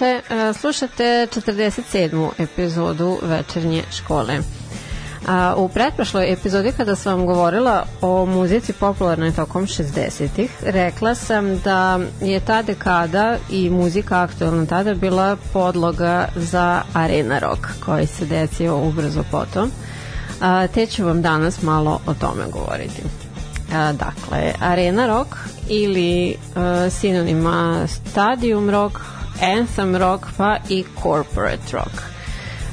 veče, e, slušate 47. epizodu večernje škole. A, u pretprošloj epizodi kada sam vam govorila o muzici popularnoj tokom 60-ih, rekla sam da je ta dekada i muzika aktualna tada bila podloga za arena rock koji se desio ubrzo potom. Te ću vam danas malo o tome govoriti. Dakle, arena rock ili a, sinonima stadium rock, anthem rock pa i corporate rock.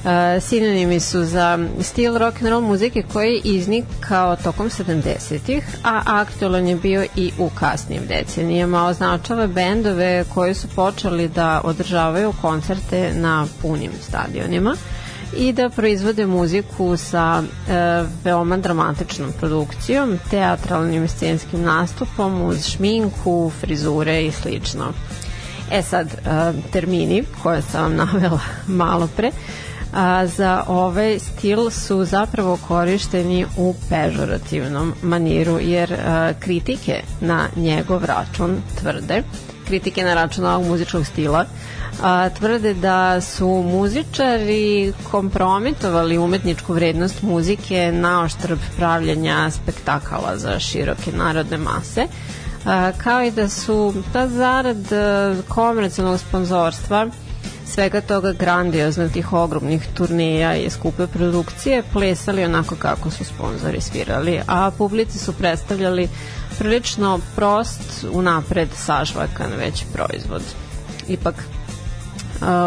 Uh, sinonimi su za stil rock and roll muzike koji je iznikao tokom 70-ih, a aktualan je bio i u kasnim decenijama. Označava bendove koji su počeli da održavaju koncerte na punim stadionima i da proizvode muziku sa e, veoma dramatičnom produkcijom, teatralnim scenskim nastupom uz šminku, frizure i slično. E sad, termini koje sam vam navela malo pre, a, za ovaj stil su zapravo korišteni u pežorativnom maniru, jer a, kritike na njegov račun tvrde kritike na račun ovog muzičkog stila a, tvrde da su muzičari kompromitovali umetničku vrednost muzike na oštrb pravljenja spektakala za široke narodne mase kao i da su ta zarad komercijalnog sponzorstva svega toga grandiozno tih ogromnih turneja i skupe produkcije plesali onako kako su sponzori svirali, a publici su predstavljali prilično prost, unapred sažvakan već proizvod. Ipak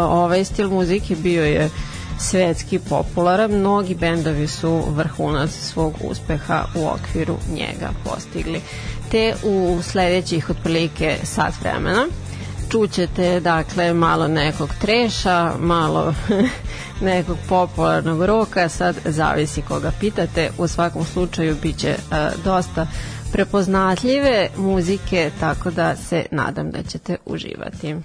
ovaj stil muzike bio je svetski popularan, mnogi bendovi su vrhunac svog uspeha u okviru njega postigli. Te u sledećih otprilike sat vremena čućete dakle malo nekog treša, malo nekog popularnog roka, sad zavisi koga pitate, u svakom slučaju biće uh, dosta prepoznatljive muzike, tako da se nadam da ćete uživati.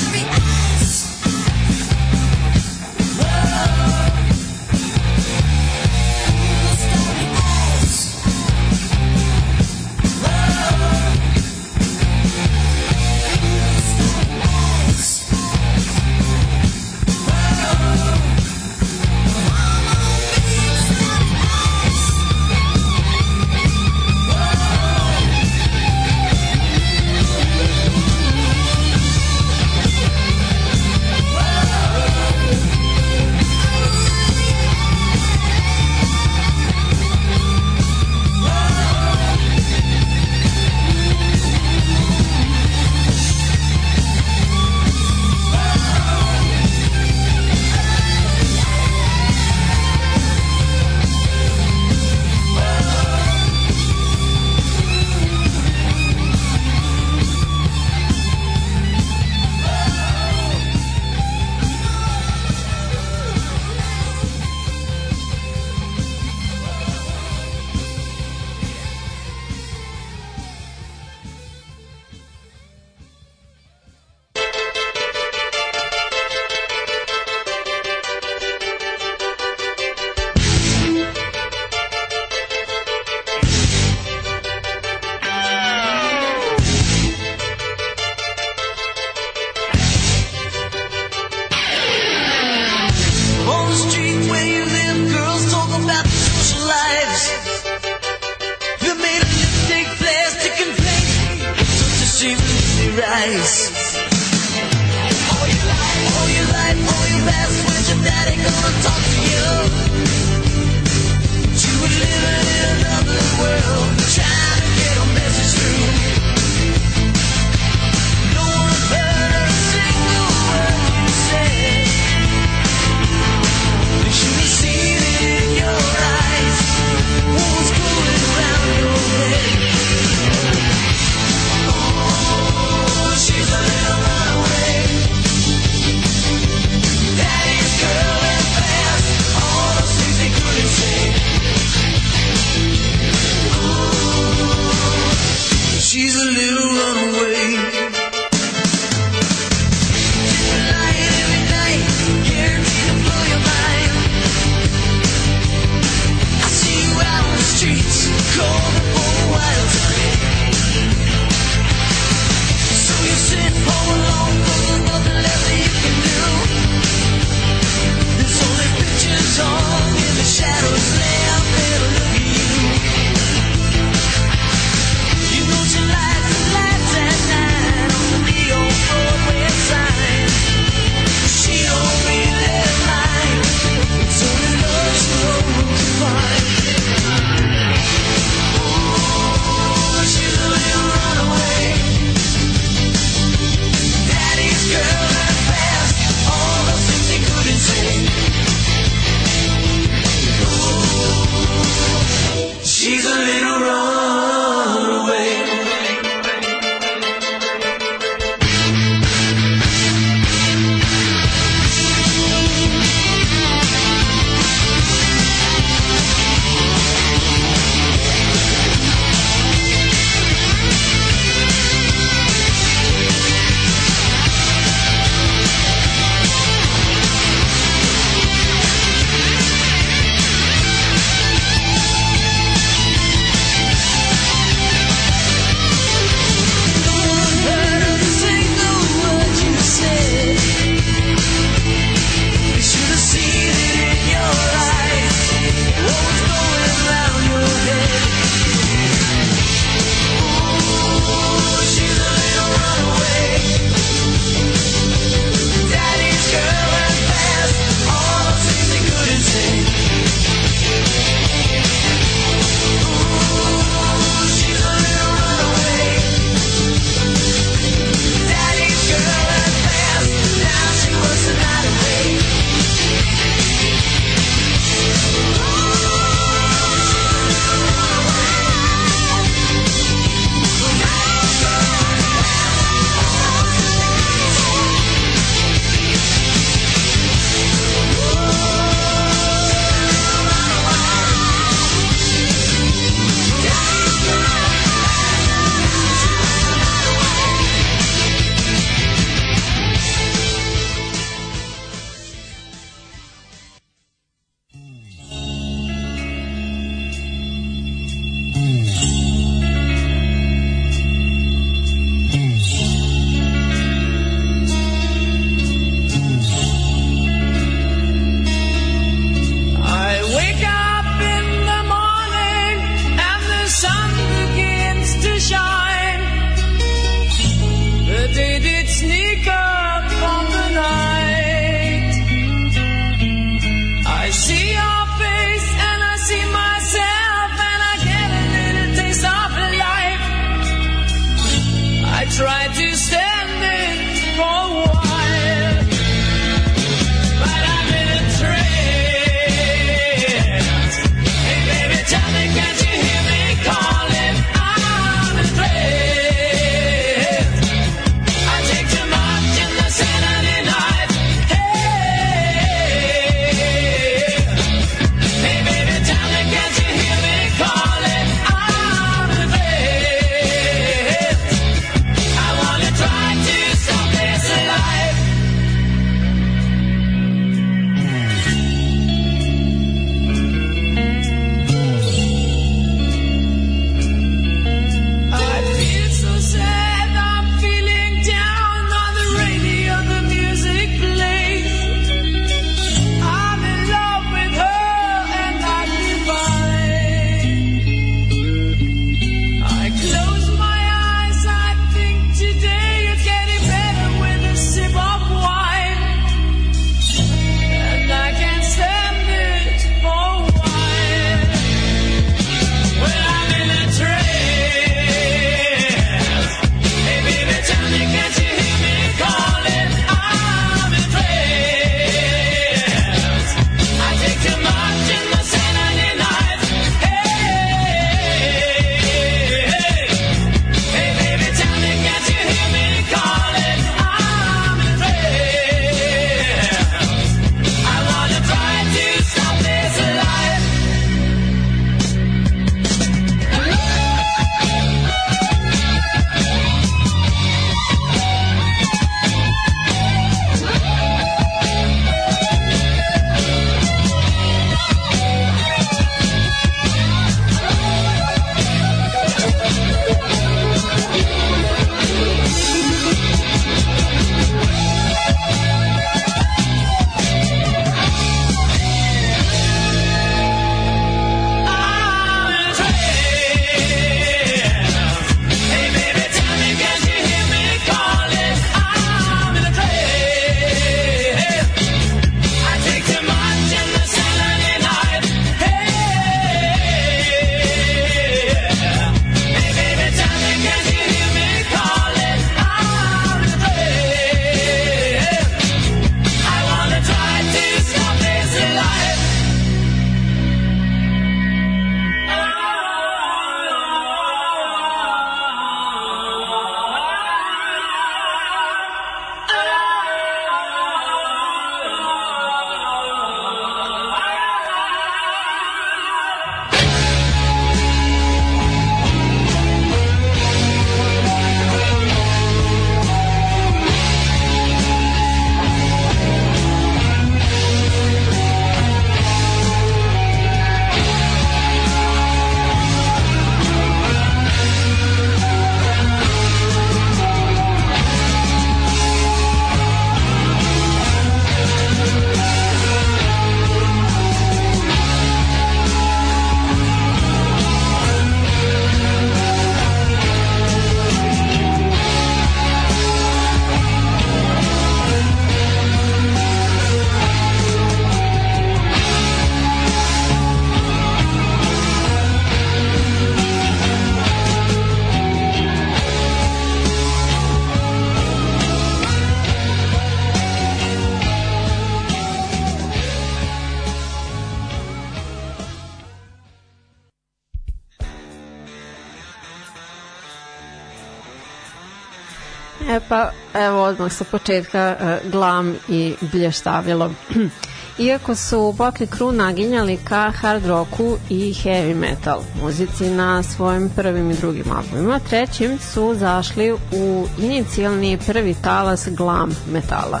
Odmah sa početka uh, glam i blještavilo. Iako su Botli Crew naginjali ka hard rocku i heavy metal muzici na svojim prvim i drugim albumima, trećim su zašli u inicijalni prvi talas glam metala.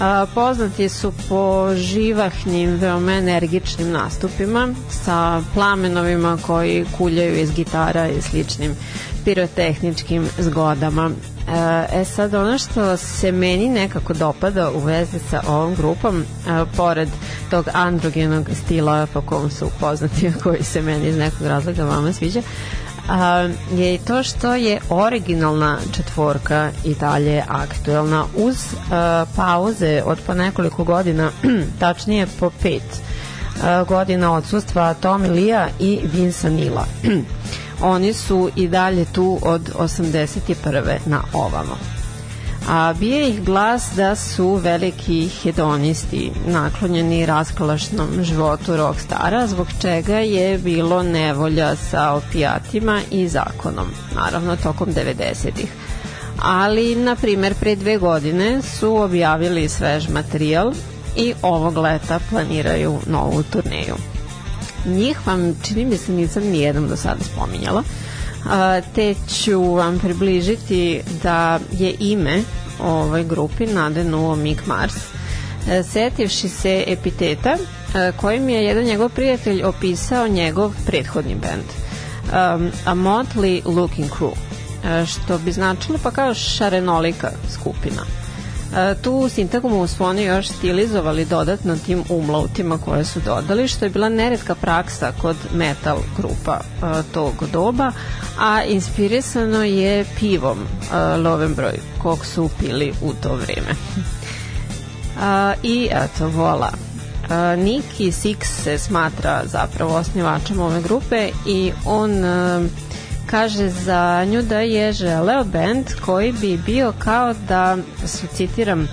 A, poznati su po živahnim, veoma energičnim nastupima sa plamenovima koji kuljaju iz gitara i sličnim pirotehničkim zgodama. E sad ono što se meni nekako dopada u vezi sa ovom grupom, e, pored tog androgenog stila po kom su poznati, koji se meni iz nekog razloga vama sviđa, a, je i to što je originalna četvorka i dalje aktuelna uz a, pauze od po nekoliko godina, tačnije po pet a, godina odsustva Tommy Lia i Vinsa Nila. Oni su i dalje tu od 81. na ovamo a bije ih glas da su veliki hedonisti, naklonjeni raskolašnom životu rockstara, zbog čega je bilo nevolja sa opijatima i zakonom, naravno tokom 90-ih. Ali, na primer, pre dve godine su objavili svež materijal i ovog leta planiraju novu turneju. Njih vam, čini mi se, nisam nijednom do sada spominjala, te ću vam približiti da je ime ovoj grupi nadenuo Mick Mars. E, setivši se epiteta e, kojim je jedan njegov prijatelj opisao njegov prethodni band um, A Motley Looking Crew e, što bi značilo pa kao šarenolika skupina tu sintagmu su oni još stilizovali dodatno tim umlautima koje su dodali, što je bila neredka praksa kod metal grupa tog doba, a inspirisano je pivom e, Lovenbroj, kog su pili u to vreme. I eto, vola. Niki Six se smatra zapravo osnivačem ove grupe i on kaže za nju da je želeo band koji bi bio kao da su, citiram,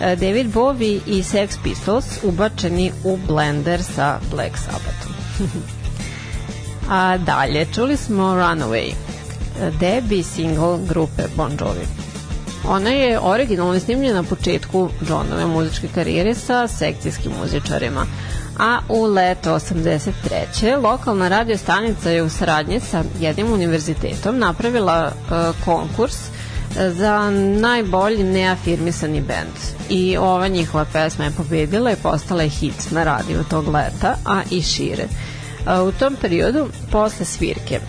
e, David Bowie i Sex Pistols ubačeni u blender sa Black Sabbathom. A dalje, čuli smo Runaway, debi single grupe Bon Jovi. Ona je originalno snimljena na početku Johnove muzičke karijere sa sekcijskim muzičarima a u leto 83. lokalna radio stanica je u saradnji sa jednim univerzitetom napravila uh, konkurs e, za najbolji neafirmisani bend i ova njihova pesma je pobedila i postala je hit na radiju tog leta, a i šire. E, u tom periodu, posle svirke,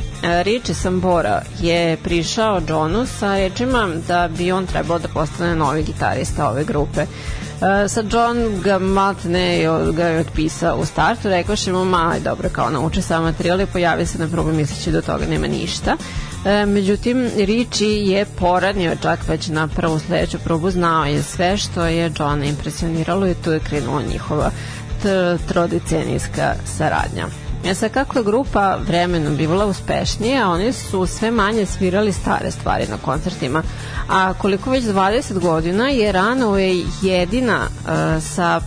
Richie Sambora je prišao Johnu sa rečima da bi on trebao da postane novi gitarista ove grupe. Sa John ga matne ga je otpisao u startu, rekao še mu, ma, dobro, kao nauče sam materijal i pojavi se na probu misleći da toga nema ništa. E, međutim, Richie je poradnio čak već na prvu sledeću probu, znao je sve što je Johna impresioniralo i tu je krenuo njihova trodicenijska saradnja. E sad, kako je grupa vremenom bivala uspešnija, oni su sve manje svirali stare stvari na koncertima. A koliko već 20 godina je Runaway jedina uh, sa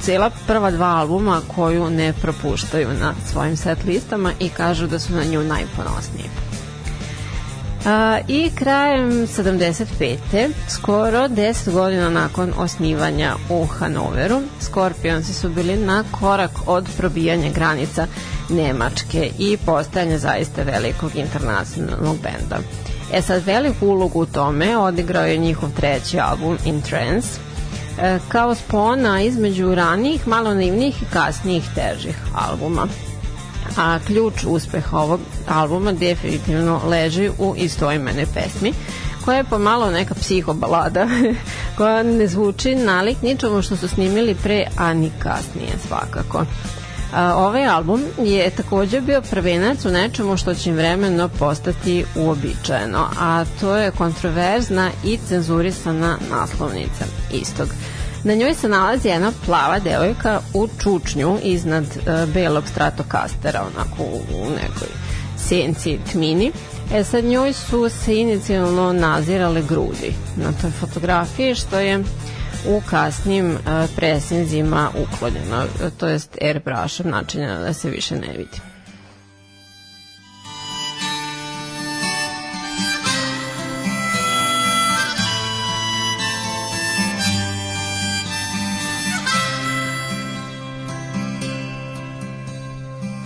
cela prva dva albuma koju ne propuštaju na svojim set listama i kažu da su na nju najponosniji. A, I krajem 75. skoro 10 godina nakon osnivanja u Hanoveru, Scorpionsi su bili na korak od probijanja granica Nemačke i postajanja zaista velikog internacionalnog benda. E sad, veliku ulogu u tome odigrao je njihov treći album In Trance, e, kao spona između ranijih, malo naivnih i kasnijih težih albuma a ključ uspeha ovog albuma definitivno leži u istoimene pesmi koja je pomalo neka psihobalada koja ne zvuči nalik ničemu što su snimili pre, a ni kasnije svakako. A, ovaj album je takođe bio prvenac u nečemu što će im vremeno postati uobičajeno, a to je kontroverzna i cenzurisana naslovnica istog. Na njoj se nalazi jedna plava devojka u čučnju iznad uh, belog stratokastera, onako u, u nekoj senci tmini. E sad njoj su se inicijalno nazirale grudi na toj fotografiji, što je u kasnim presnizima uklonjena, to jest airbrushom načinjena da se više ne vidi.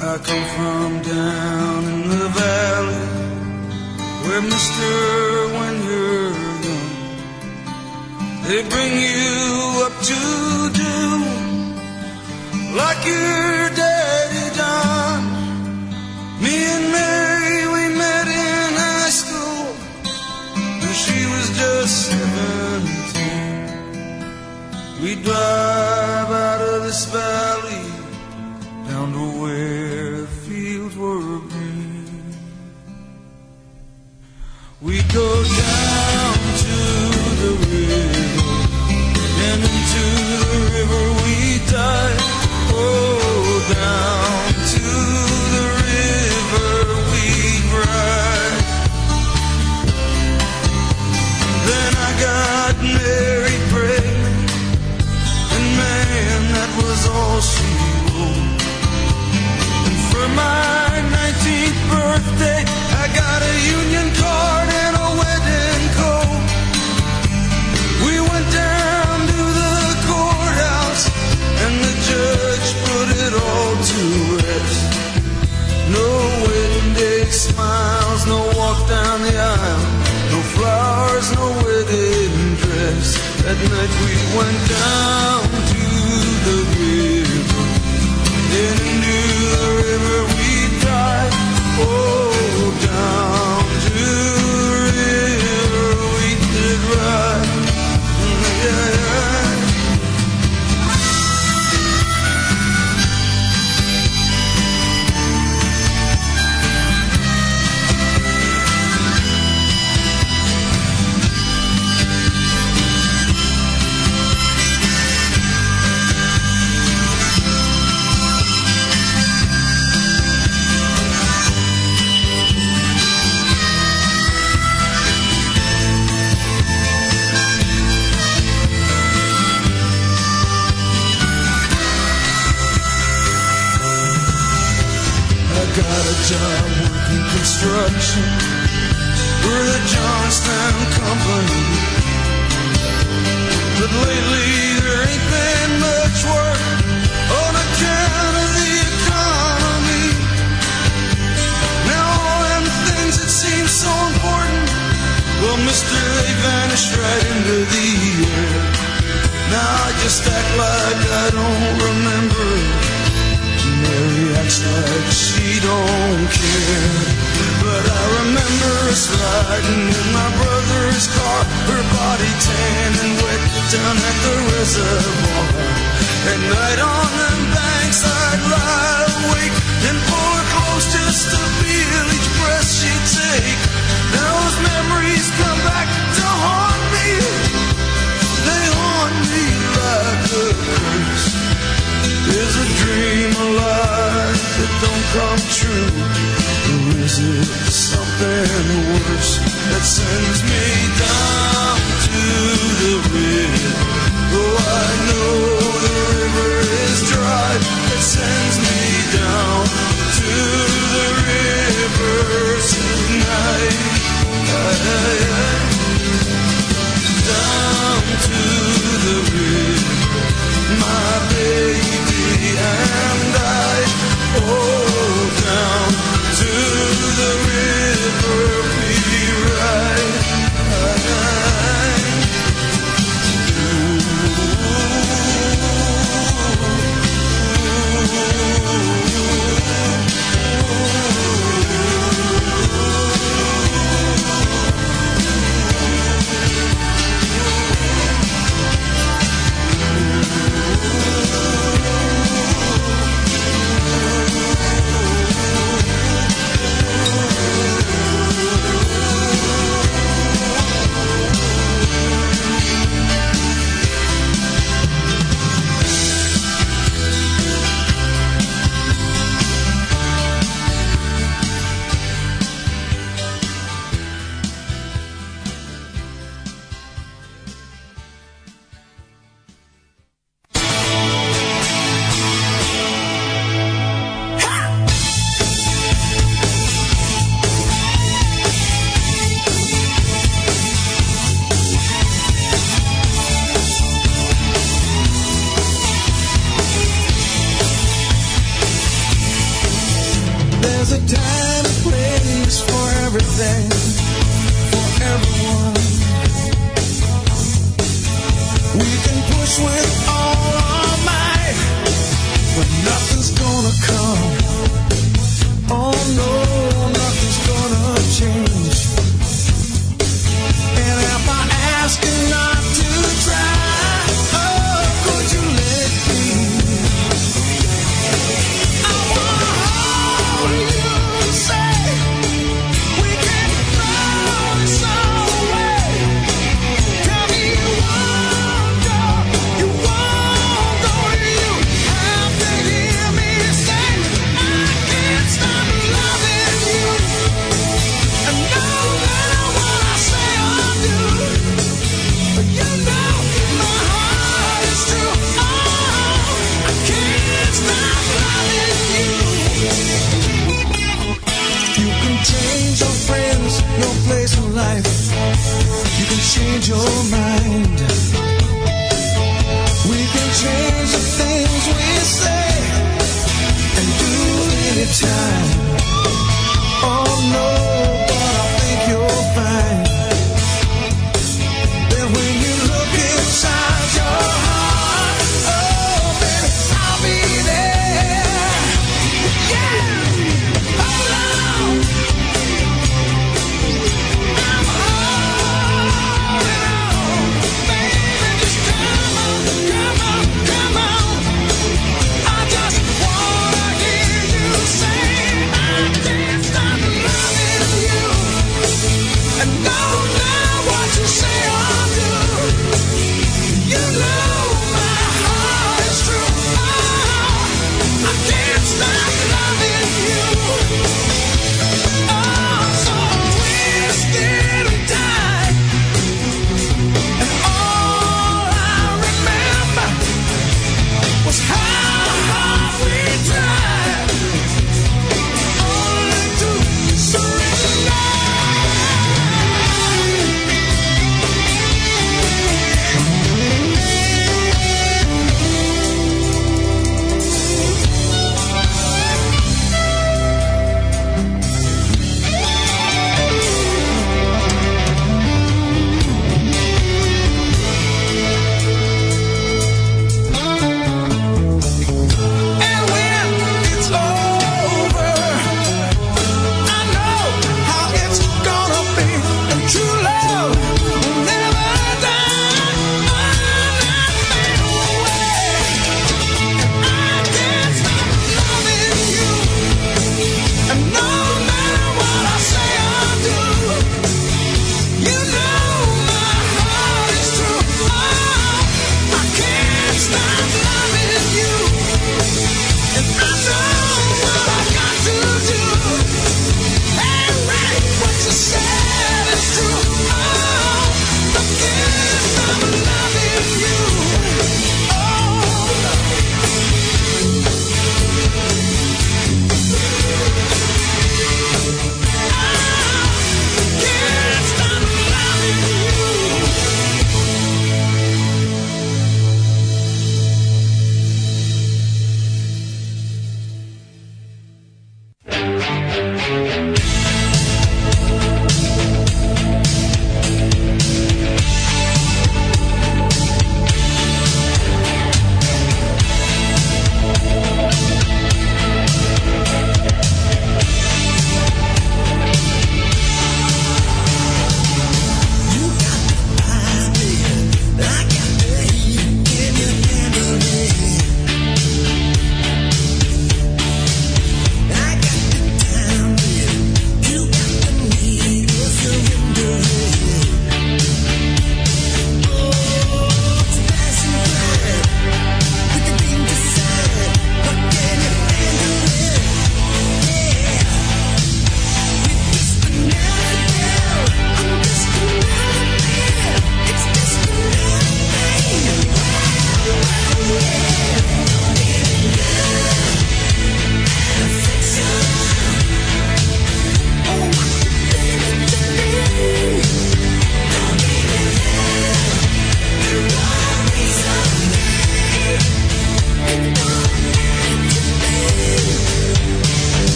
I come from down in the valley where Mr. They bring you up to do like your daddy done. Me and Mary, we met in high school, and she was just seventeen. We drive out of this valley down to where the fields were green. We go down to river we dive. That night we went down to the river, into the river we dive. Oh, construction for the Johnstown Company. But lately there ain't been much work on account of the economy. Now all them things that seem so important, well, mister, they vanished right into the air. Now I just act like I don't remember. Mary acts like she don't care. But I remember us riding in my brother's car, her body tan and wet down at the reservoir. At night on the banks, I'd lie awake and pull her close just to feel each breath she'd take. Those memories come back to haunt me. They haunt me like a curse. Is a dream alive that don't come true? Or is it something worse that sends me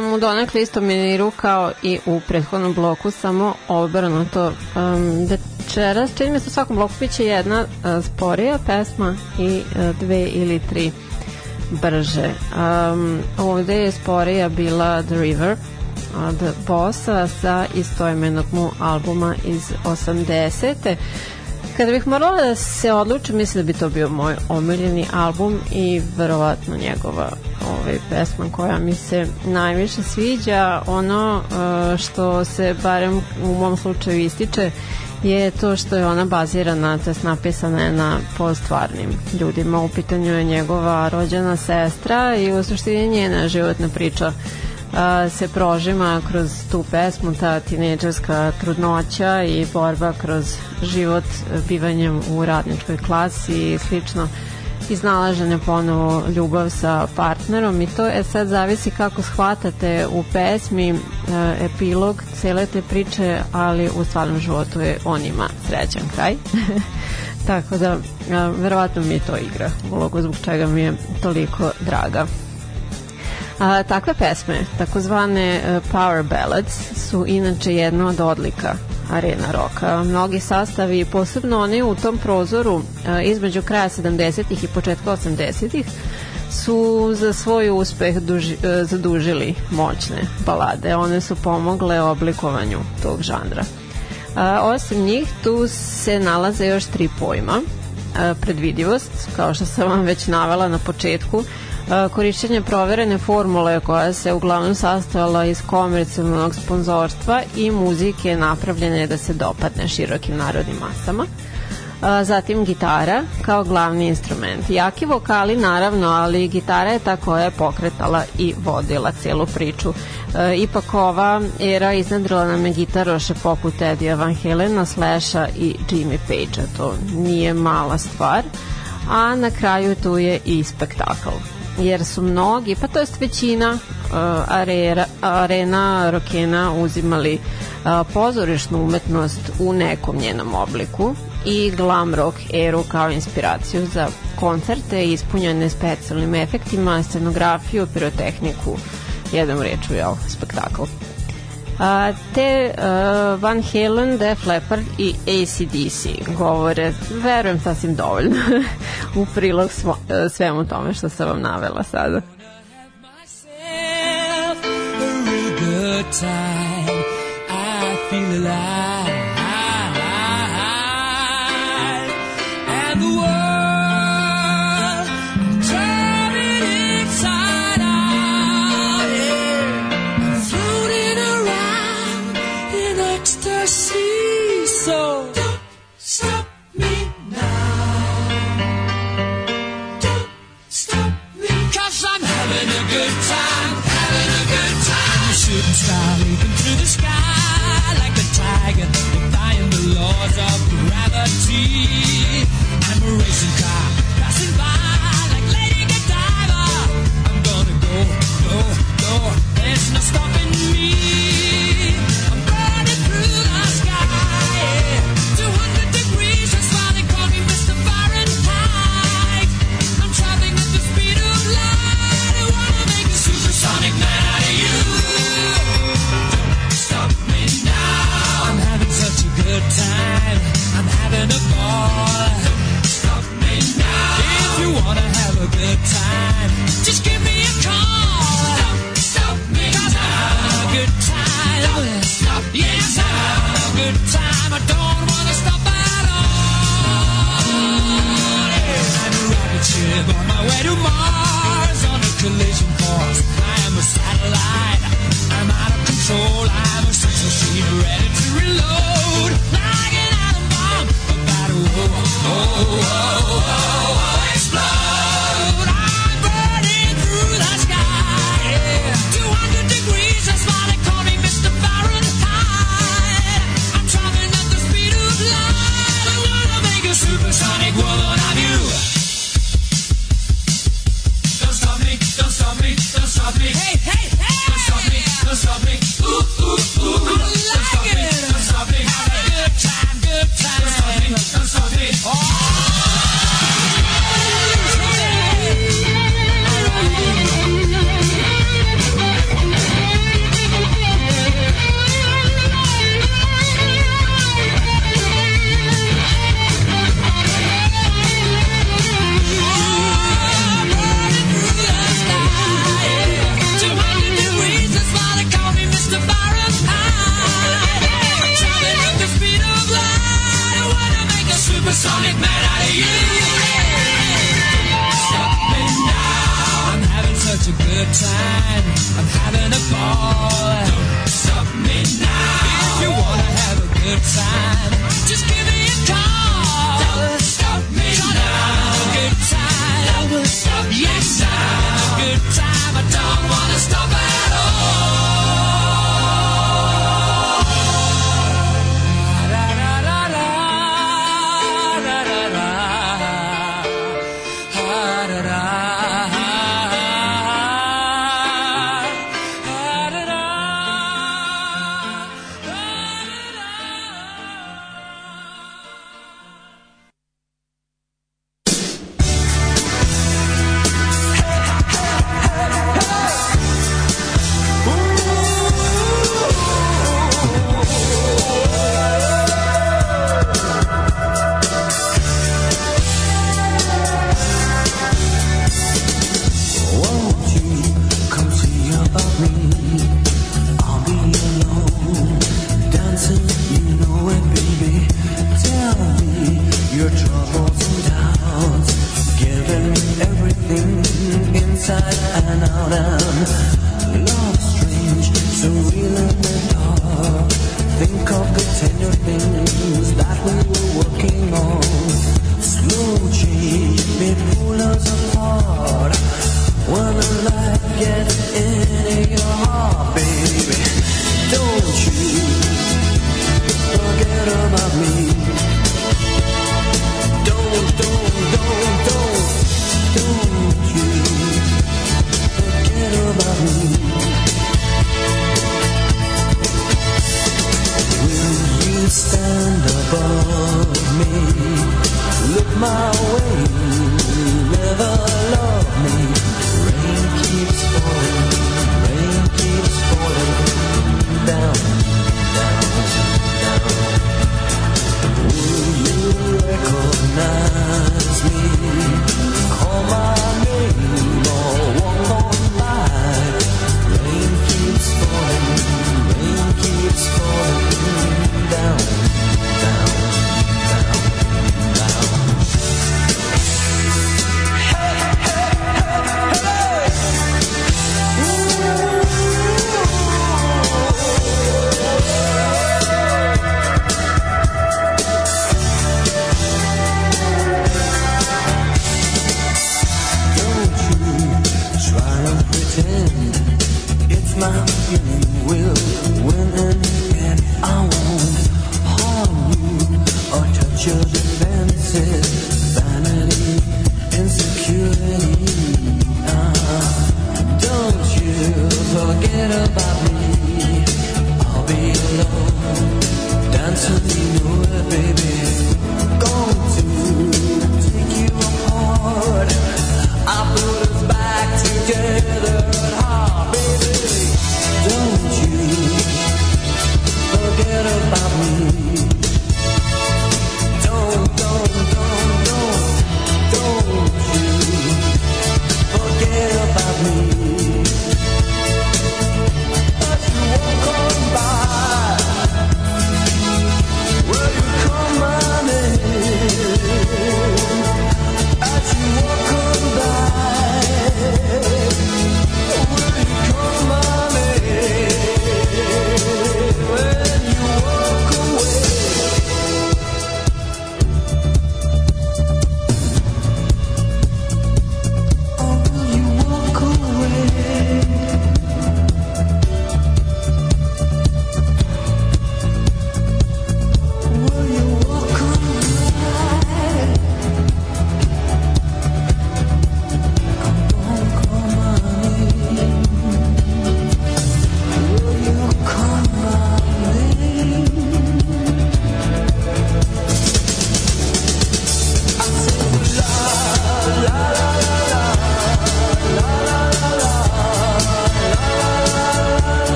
sam u donekle istom meniru kao i u prethodnom bloku, samo obrnuto. Um, večeras, čini mi se svakom bloku biće jedna uh, sporija pesma i uh, dve ili tri brže. Um, ovde je sporija bila The River od Bossa sa istoimenog mu albuma iz 80. Kada bih morala da se odlučim, mislim da bi to bio moj omiljeni album i verovatno njegova ovaj, pesma koja mi se najviše sviđa. Ono uh, što se barem u mom slučaju ističe je to što je ona bazirana, to je napisana je na postvarnim ljudima. U pitanju je njegova rođena sestra i u suštini njena životna priča a, se prožima kroz tu pesmu, ta tineđerska trudnoća i borba kroz život bivanjem u radničkoj klasi i slično iznalaženje ponovo ljubav sa partnerom i to je sad zavisi kako shvatate u pesmi e, epilog cele te priče, ali u stvarnom životu je on ima srećan kraj. Tako da, a, verovatno mi to igra ulogu zbog čega mi je toliko draga. A, takve pesme, takozvane uh, power ballads, su inače jedna od odlika arena roka. Mnogi sastavi, posebno oni u tom prozoru uh, između kraja 70-ih i početka 80-ih, su za svoj uspeh duži, uh, zadužili moćne balade. One su pomogle oblikovanju tog žanra. A, osim njih, tu se nalaze još tri pojma. A, predvidivost, kao što sam vam već navela na početku, korišćenje proverene formule koja se uglavnom sastojala iz komercijalnog sponzorstva i muzike napravljene da se dopadne širokim narodnim masama. Zatim gitara kao glavni instrument. Jaki vokali naravno, ali gitara je ta koja je pokretala i vodila celu priču. Ipak ova era iznadrila nam je gitaroše poput Eddie Van Halena, Slasha i Jimmy Page-a. To nije mala stvar. A na kraju tu je i spektakl jer su mnogi, pa to jest većina uh, arera, arena rokena uzimali uh, pozorišnu umetnost u nekom njenom obliku i glam rock eru kao inspiraciju za koncerte ispunjene specijalnim efektima, scenografiju, pirotehniku, jednom reču, jel, spektakl. A, te uh, Van Halen, Def Leppard i ACDC govore, verujem sasvim dovoljno u prilog svo, uh, svemu tome što sam vam navela sada. time I feel alive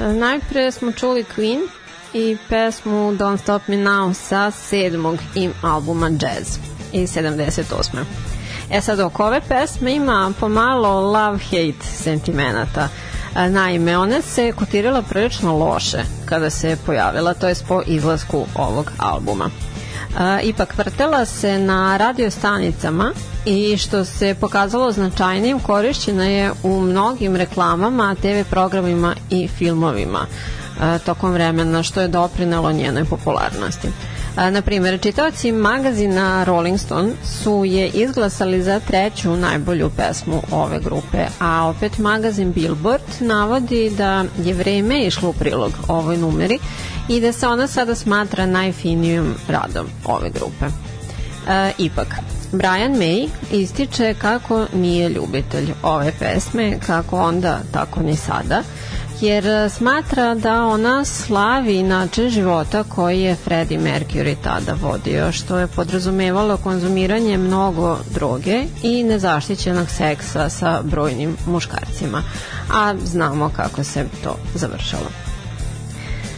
Najpre smo čuli Queen i pesmu Don't Stop Me Now sa sedmog im albuma Jazz iz 78. E sad, oko ove pesme ima pomalo love-hate sentimenata. E, Naime, ona se kotirala prilično loše kada se pojavila, to je po izlasku ovog albuma. Ipak vrtela se na radio stanicama i što se pokazalo značajnijim korišćena je u mnogim reklamama, TV programima i filmovima tokom vremena što je doprinelo njenoj popularnosti. Na primjer, čitaoci magazina Rolling Stone su je izglasali za treću najbolju pesmu ove grupe, a opet magazin Billboard navodi da je vreme išlo u prilog ovoj numeri i da se ona sada smatra najfinijim radom ove grupe. E, ipak, Brian May ističe kako nije ljubitelj ove pesme, kako onda, tako ni sada, jer smatra da ona slavi način života koji je Freddie Mercury tada vodio, što je podrazumevalo konzumiranje mnogo droge i nezaštićenog seksa sa brojnim muškarcima. A znamo kako se to završalo.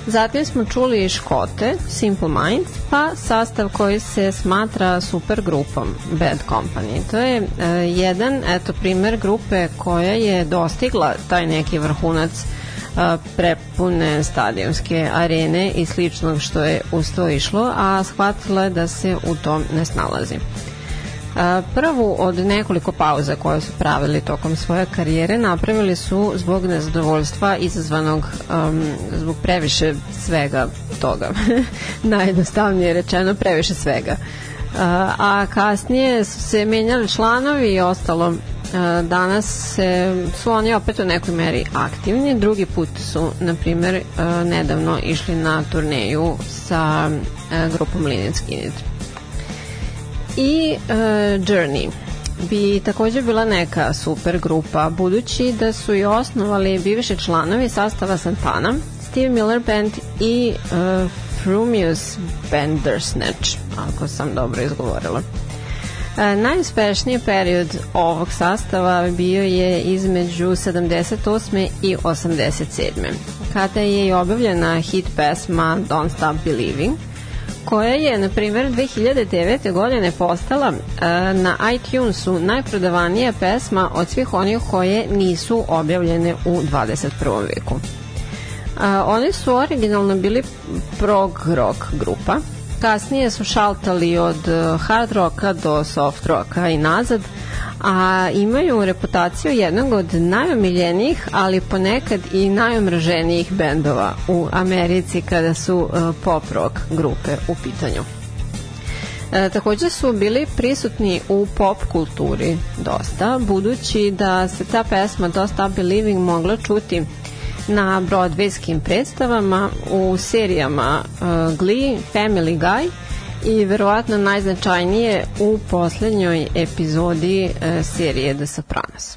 Zatim smo čuli i Škote, Simple Minds, pa sastav koji se smatra super grupom Bad Company. To je e, jedan, eto, primer grupe koja je dostigla taj neki vrhunac e, prepune stadionske arene i sličnog što je uz to išlo, a shvatila je da se u tom ne snalazi. Prvu od nekoliko pauza koje su pravili tokom svoje karijere napravili su zbog nezadovoljstva izazvanog um, zbog previše svega toga. Najjednostavnije rečeno previše svega. A, a kasnije su se menjali članovi i ostalo A, danas se, su oni opet u nekoj meri aktivni, drugi put su na primer a, nedavno išli na turneju sa a, grupom Skinner i uh, Journey bi takođe bila neka super grupa, budući da su i osnovali bivši članovi sastava Santana, Steve Miller Band i uh, Frumius Bandersnatch, ako sam dobro izgovorila. E, najuspešniji period ovog sastava bio je između 78. i 87. kada je i objavljena hit pesma Don't Stop Believing, koja je, na primjer, 2009. godine postala e, na iTunesu najprodavanija pesma od svih onih koje nisu objavljene u 21. veku. A, oni su originalno bili prog rock grupa, kasnije su šaltali od eh, hard roka do soft roka i nazad, a imaju reputaciju jednog od najomiljenijih, ali ponekad i najomraženijih bendova u Americi kada su eh, pop rock grupe u pitanju. Eh, e, takođe su bili prisutni u pop kulturi dosta, budući da se ta pesma Don't Stop Believing mogla čuti na broadwayskim predstavama u serijama uh, Glee, Family Guy i verovatno najznačajnije u poslednjoj epizodi uh, serije The Sopranos.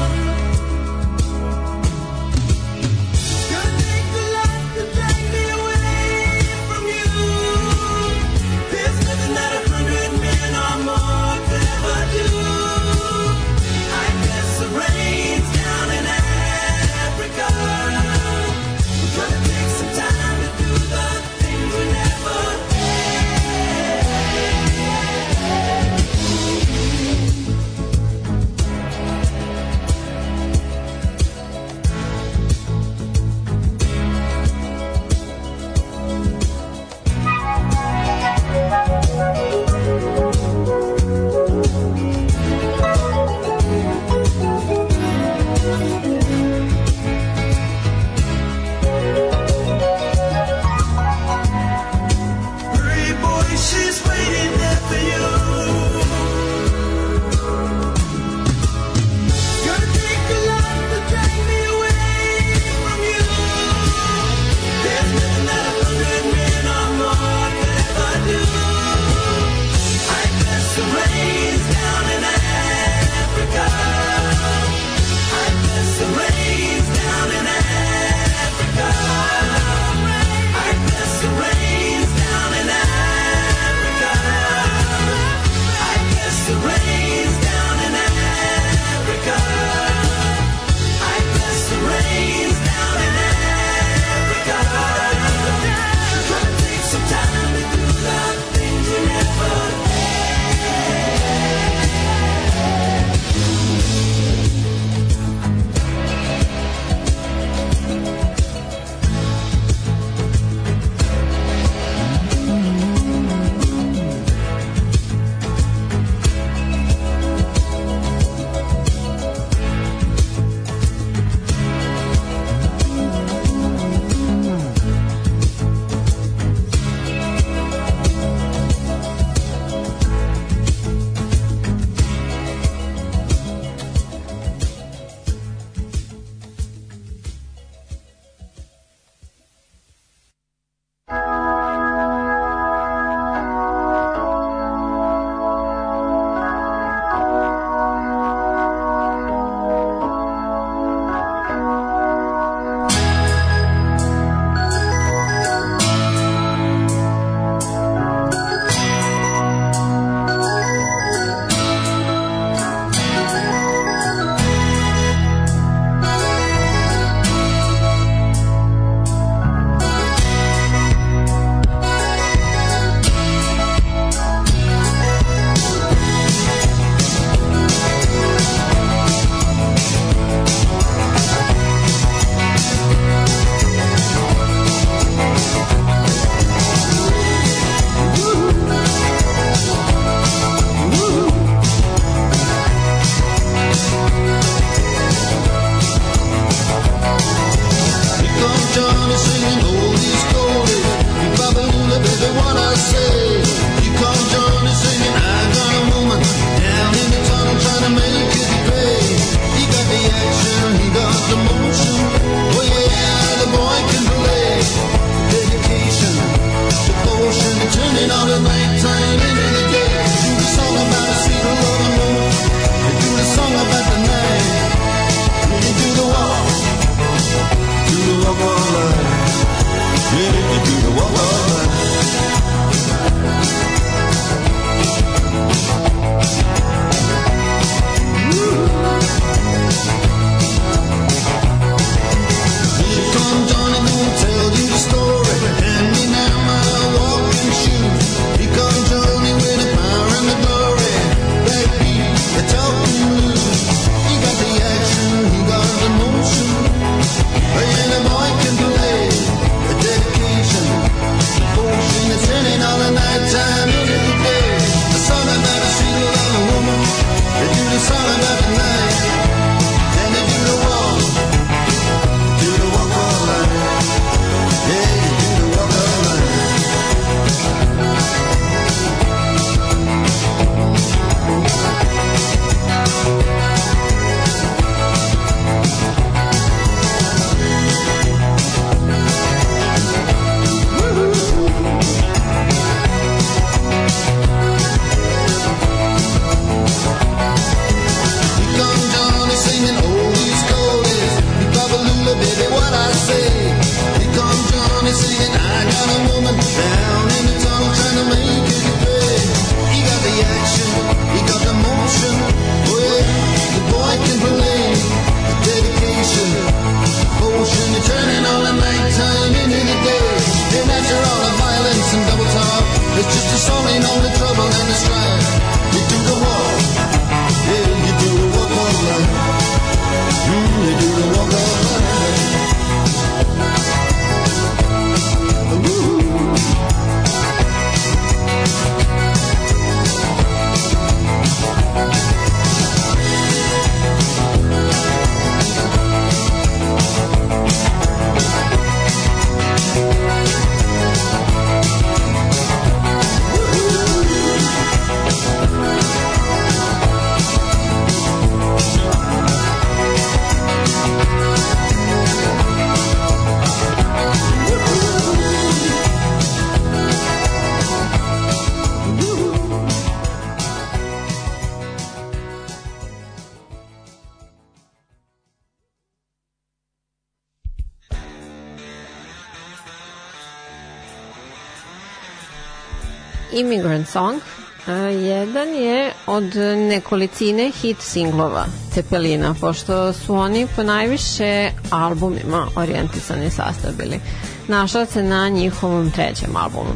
Song e, jedan je od nekolicine hit singlova Cepelina, pošto su oni po najviše albumima orijentisani sastav bili. Našla se na njihovom trećem albumu.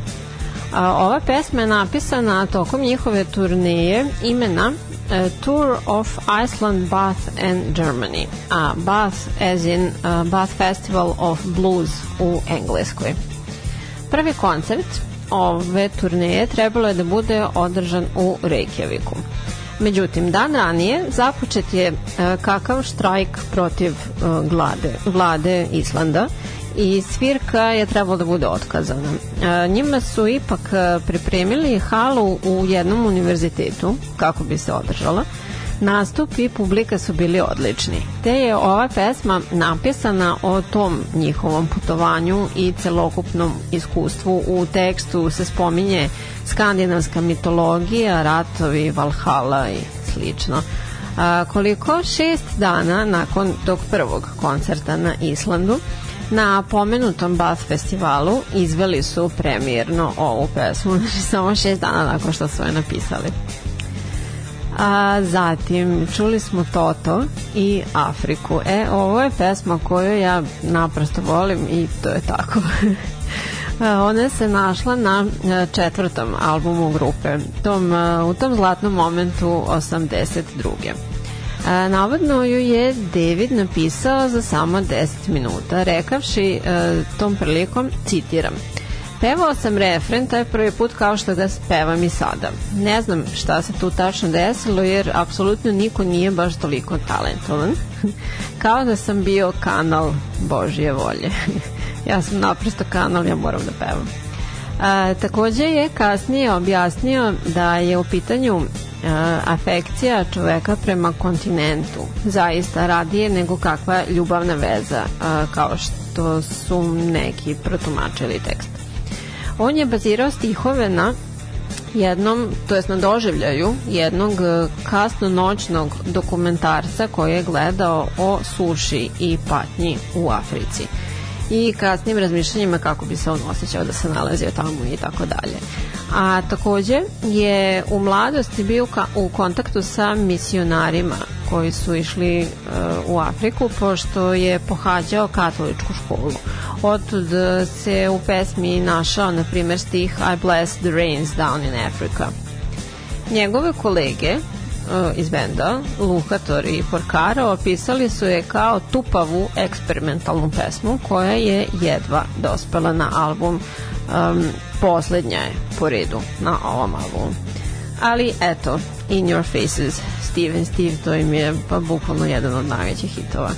A, ova pesma je napisana tokom njihove turneje imena e, Tour of Iceland, Bath and Germany, a Bath as in uh, Bath Festival of Blues u Engleskoj. Prvi koncert ove turneje trebalo je da bude održan u Reykjaviku. Međutim, dan ranije započet je e, kakav štrajk protiv e, glade, vlade Islanda i svirka je trebalo da bude otkazana. E, njima su ipak pripremili halu u jednom univerzitetu kako bi se održala. Nastup i publika su bili odlični. Te je ova pesma napisana o tom njihovom putovanju i celokupnom iskustvu. U tekstu se spominje skandinavska mitologija, ratovi, Valhalla i slično. A, koliko šest dana nakon tog prvog koncerta na Islandu na pomenutom Bath festivalu izveli su premijerno ovu pesmu, znači samo šest dana nakon što su je napisali. A zatim čuli smo Toto i Afriku. E, ovo je pesma koju ja naprosto volim i to je tako. Ona se našla na četvrtom albumu grupe, tom, u tom zlatnom momentu 82. A, Navodno ju je David napisao za samo 10 minuta, rekavši tom prilikom, citiram, Pevao sam refren, taj prvi put kao što ga pevam i sada. Ne znam šta se tu tačno desilo, jer apsolutno niko nije baš toliko talentovan. kao da sam bio kanal Božje volje. ja sam naprosto kanal, ja moram da pevam. A, takođe je kasnije objasnio da je u pitanju a, afekcija čoveka prema kontinentu zaista radije nego kakva ljubavna veza a, kao što su neki protumačili tekst. On je bazirao stihove na jednom, to jest na doživljaju jednog e, kasno noćnog dokumentarca koji je gledao o suši i patnji u Africi i kasnim razmišljanjima kako bi se on osjećao da se nalazio tamo i tako dalje. A takođe je u mladosti bio u kontaktu sa misionarima koji su išli uh, u Afriku pošto je pohađao katoličku školu. Otud uh, se u pesmi našao na primer stih I bless the rains down in Africa. Njegove kolege iz benda, Lukator i Porcaro, opisali su je kao tupavu eksperimentalnu pesmu koja je jedva dospela na album um, poslednja je po redu na ovom albumu. Ali eto, In Your Faces, Steve and Steve, to im je pa bukvalno jedan od najvećih hitova.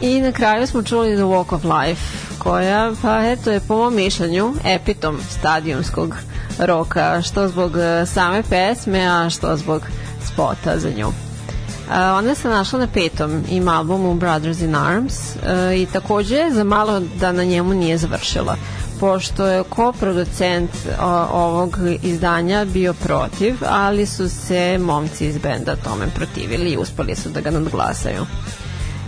I na kraju smo čuli The Walk of Life, koja, pa eto, je po mom mišljenju epitom stadionskog roka, što zbog e, same pesme, a što zbog spota za nju. A, ona se našla na petom ima albumu Brothers in Arms e, i takođe za malo da na njemu nije završila pošto je koproducent o, ovog izdanja bio protiv, ali su se momci iz benda tome protivili i uspeli su da ga nadglasaju.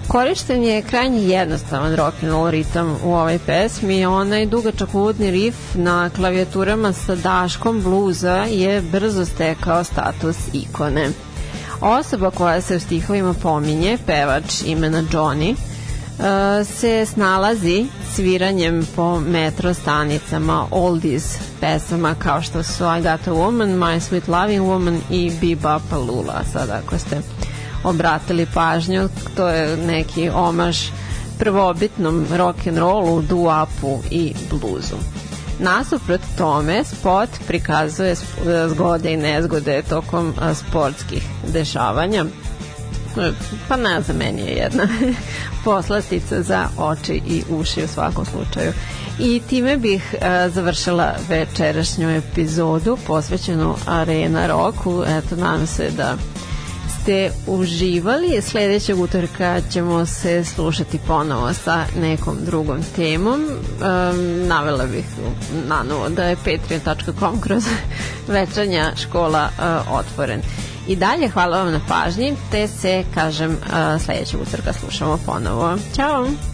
Korišten je krajnje jednostavan rock and roll ritam u ovoj pesmi. Onaj dugačak uvodni riff na klavijaturama sa daškom bluza je brzo stekao status ikone. Osoba koja se u stihovima pominje, pevač imena Johnny, e, se snalazi sviranjem po metro stanicama oldies pesama kao što su I Got a Woman, My Sweet Loving Woman i Bebop Lula. Sad ako ste obratili pažnju, to je neki omaž prvobitnom rock and rollu, duapu i bluzu. Nasuprot tome, spot prikazuje zgode i nezgode tokom sportskih dešavanja. Pa ne znam, meni je jedna poslastica za oči i uši u svakom slučaju. I time bih a, završila večerašnju epizodu posvećenu Arena Roku. Eto, nadam se da ste uživali. Sledećeg utorka ćemo se slušati ponovo sa nekom drugom temom. Um, navela bih nanovo da je patreon.com kroz večanja škola uh, otvoren. I dalje hvala vam na pažnji, te se, kažem, uh, sledećeg utorka slušamo ponovo. Ćao!